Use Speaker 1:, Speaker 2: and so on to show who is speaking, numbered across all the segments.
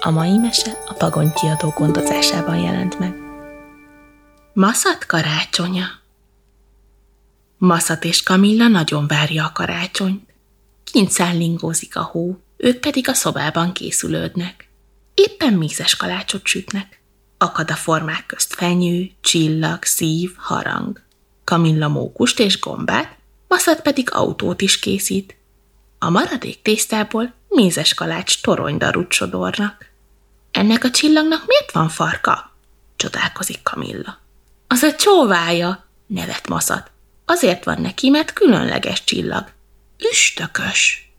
Speaker 1: A mai mese a Pagony kiadó gondozásában jelent meg. Maszat karácsonya Maszat és Kamilla nagyon várja a karácsonyt. Kint szállingózik a hó, ők pedig a szobában készülődnek. Éppen mézes kalácsot sütnek. Akad a formák közt fenyő, csillag, szív, harang. Kamilla mókust és gombát, Maszat pedig autót is készít. A maradék tésztából mézes kalács toronydarut sodornak. Ennek a csillagnak miért van farka? Csodálkozik Kamilla. Az a csóvája, nevet Maszat. Azért van neki, mert különleges csillag. Üstökös.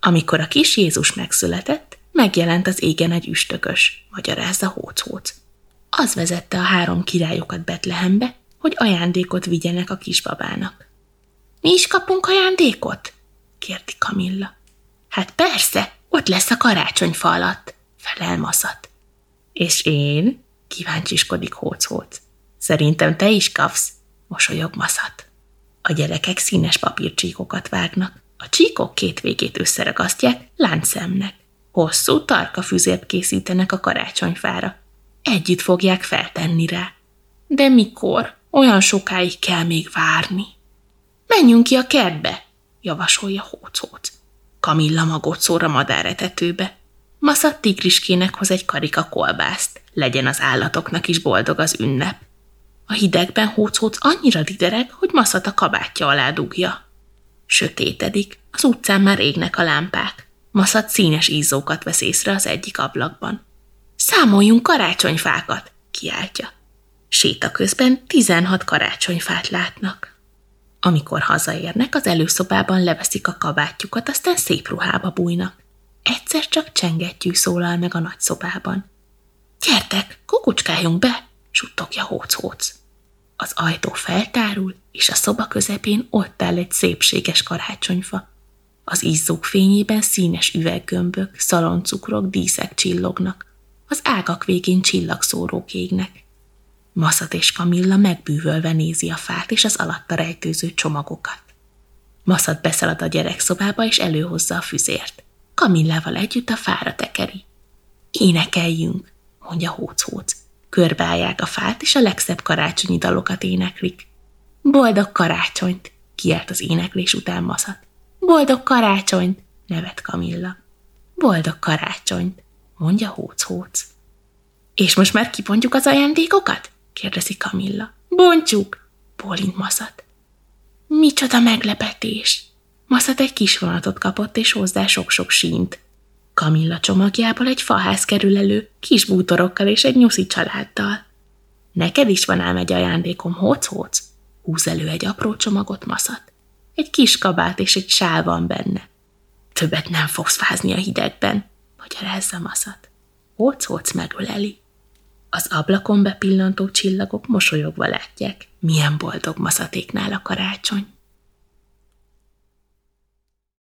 Speaker 1: Amikor a kis Jézus megszületett, megjelent az égen egy üstökös, magyarázza Hóc-Hóc. Az vezette a három királyokat Betlehembe, hogy ajándékot vigyenek a kisbabának. Mi is kapunk ajándékot? kérdi Kamilla. Hát persze, ott lesz a karácsonyfa alatt, felel Maszat. És én? kíváncsiskodik Hóc-Hóc. Szerintem te is kapsz, mosolyog Maszat. A gyerekek színes papírcsíkokat vágnak. A csíkok két végét összeragasztják láncszemnek. Hosszú, tarka füzért készítenek a karácsonyfára. Együtt fogják feltenni rá. De mikor? Olyan sokáig kell még várni. Menjünk ki a kertbe, javasolja Hócóc. Kamilla magot szór a madáretetőbe. Maszat tigriskének hoz egy karika kolbászt, legyen az állatoknak is boldog az ünnep. A hidegben hócóc annyira lidereg, hogy maszat a kabátja alá dugja. Sötétedik, az utcán már égnek a lámpák. Maszat színes ízókat vesz észre az egyik ablakban. Számoljunk karácsonyfákat, kiáltja. Séta közben 16 karácsonyfát látnak. Amikor hazaérnek, az előszobában leveszik a kabátjukat, aztán szép ruhába bújnak. Egyszer csak csengettyű szólal meg a nagyszobában. Gyertek, kukucskáljunk be, suttogja hóc-hóc. Az ajtó feltárul, és a szoba közepén ott áll egy szépséges karácsonyfa. Az izzók fényében színes üveggömbök, szaloncukrok, díszek csillognak. Az ágak végén csillagszórók égnek. Maszat és Kamilla megbűvölve nézi a fát és az alatta rejtőző csomagokat. Maszat beszalad a gyerekszobába és előhozza a füzért. Kamillával együtt a fára tekeri. Énekeljünk, mondja hóc-hóc. Körbeállják a fát, és a legszebb karácsonyi dalokat éneklik. Boldog karácsonyt, kiált az éneklés után maszat. Boldog karácsonyt, nevet Kamilla. Boldog karácsonyt, mondja hóc-hóc. És most már kipontjuk az ajándékokat? kérdezi Kamilla. Bontjuk, bólint Maszat. Micsoda meglepetés! Maszat egy kis vonatot kapott, és hozzá sok-sok sínt. Kamilla csomagjából egy faház kerül elő, kis bútorokkal és egy nyuszi családdal. Neked is van ám egy ajándékom, hoc-hoc. Húz elő egy apró csomagot, maszat. Egy kis kabát és egy sál van benne. Többet nem fogsz fázni a hidegben, magyarázza maszat. Hoc-hoc megöleli. Az ablakon bepillantó csillagok mosolyogva látják, milyen boldog maszatéknál a karácsony.